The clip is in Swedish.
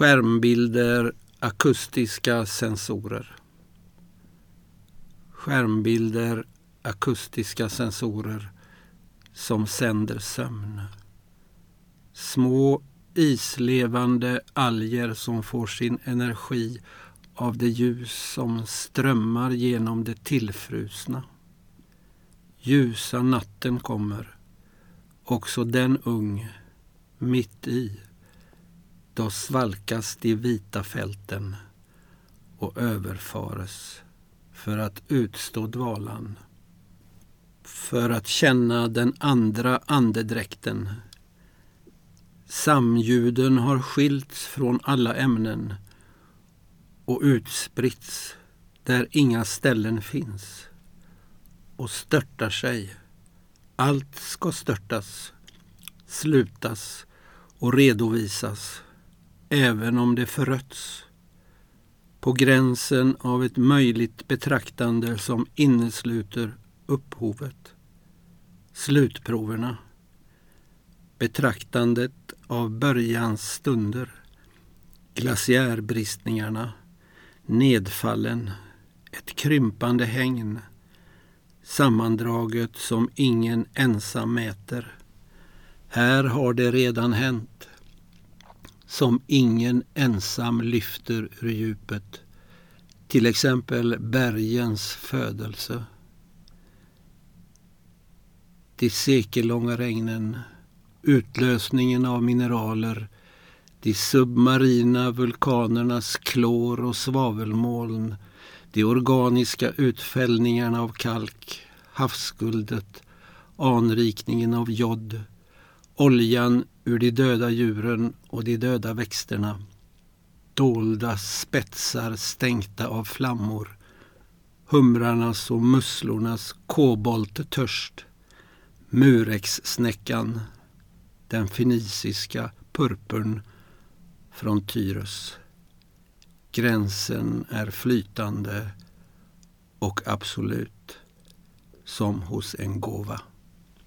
Skärmbilder, akustiska sensorer. Skärmbilder, akustiska sensorer som sänder sömn. Små islevande alger som får sin energi av det ljus som strömmar genom det tillfrusna. Ljusa natten kommer, också den ung, mitt i. Då svalkas de vita fälten och överfares för att utstå dvalan. För att känna den andra andedräkten. Samljuden har skilts från alla ämnen och utspritts där inga ställen finns och störtar sig. Allt ska störtas, slutas och redovisas även om det förötts på gränsen av ett möjligt betraktande som innesluter upphovet, slutproverna, betraktandet av börjans stunder, glaciärbristningarna, nedfallen, ett krympande hägn, sammandraget som ingen ensam mäter. Här har det redan hänt som ingen ensam lyfter ur djupet. Till exempel bergens födelse. De sekellånga regnen, utlösningen av mineraler, de submarina vulkanernas klor och svavelmoln, de organiska utfällningarna av kalk, havsguldet, anrikningen av jod, oljan ur de döda djuren och de döda växterna. Dolda spetsar stänkta av flammor. Humrarnas och musslornas kobolttörst. Murexsnäckan. Den feniciska purpurn från Tyrus. Gränsen är flytande och absolut som hos en gåva.